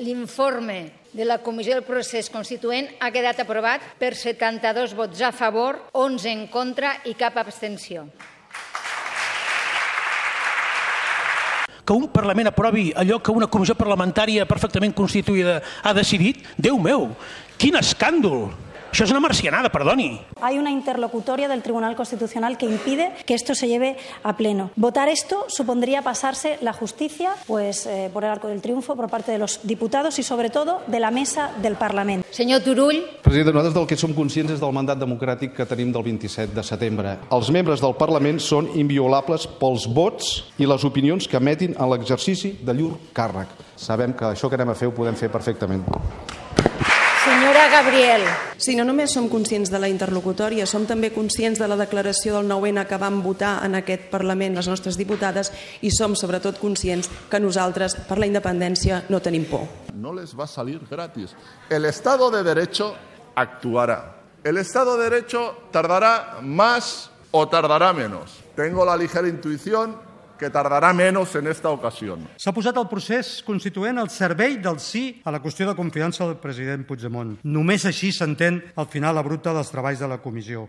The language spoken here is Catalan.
L'informe de la Comissió del Procés Constituent ha quedat aprovat per 72 vots a favor, 11 en contra i cap abstenció. que un Parlament aprovi allò que una comissió parlamentària perfectament constituïda ha decidit? Déu meu, quin escàndol! Això és una marcianada, perdoni. Hay una interlocutoria del Tribunal Constitucional que impide que esto se lleve a pleno. Votar esto supondría pasarse la justicia pues, eh, por el arco del triunfo por parte de los diputados y, sobre todo, de la mesa del Parlamento. Senyor Turull, President, nosaltres del que som conscients és del mandat democràtic que tenim del 27 de setembre. Els membres del Parlament són inviolables pels vots i les opinions que emetin en l'exercici de llur càrrec. Sabem que això que anem a fer ho podem fer perfectament. Senyora Gabriel, Si no només som conscients de la interlocutòria, som també conscients de la declaració del 9-N que vam votar en aquest Parlament les nostres diputades i som sobretot conscients que nosaltres per la independència no tenim por. no les va a salir gratis. El Estado de Derecho actuará. El Estado de Derecho tardará más o tardará menos. Tengo la ligera intuición que tardará menos en esta ocasión. S'ha posat el procés constituent al servei del sí a la qüestió de confiança del president Puigdemont. Només així s'entén el final abrupte dels treballs de la comissió.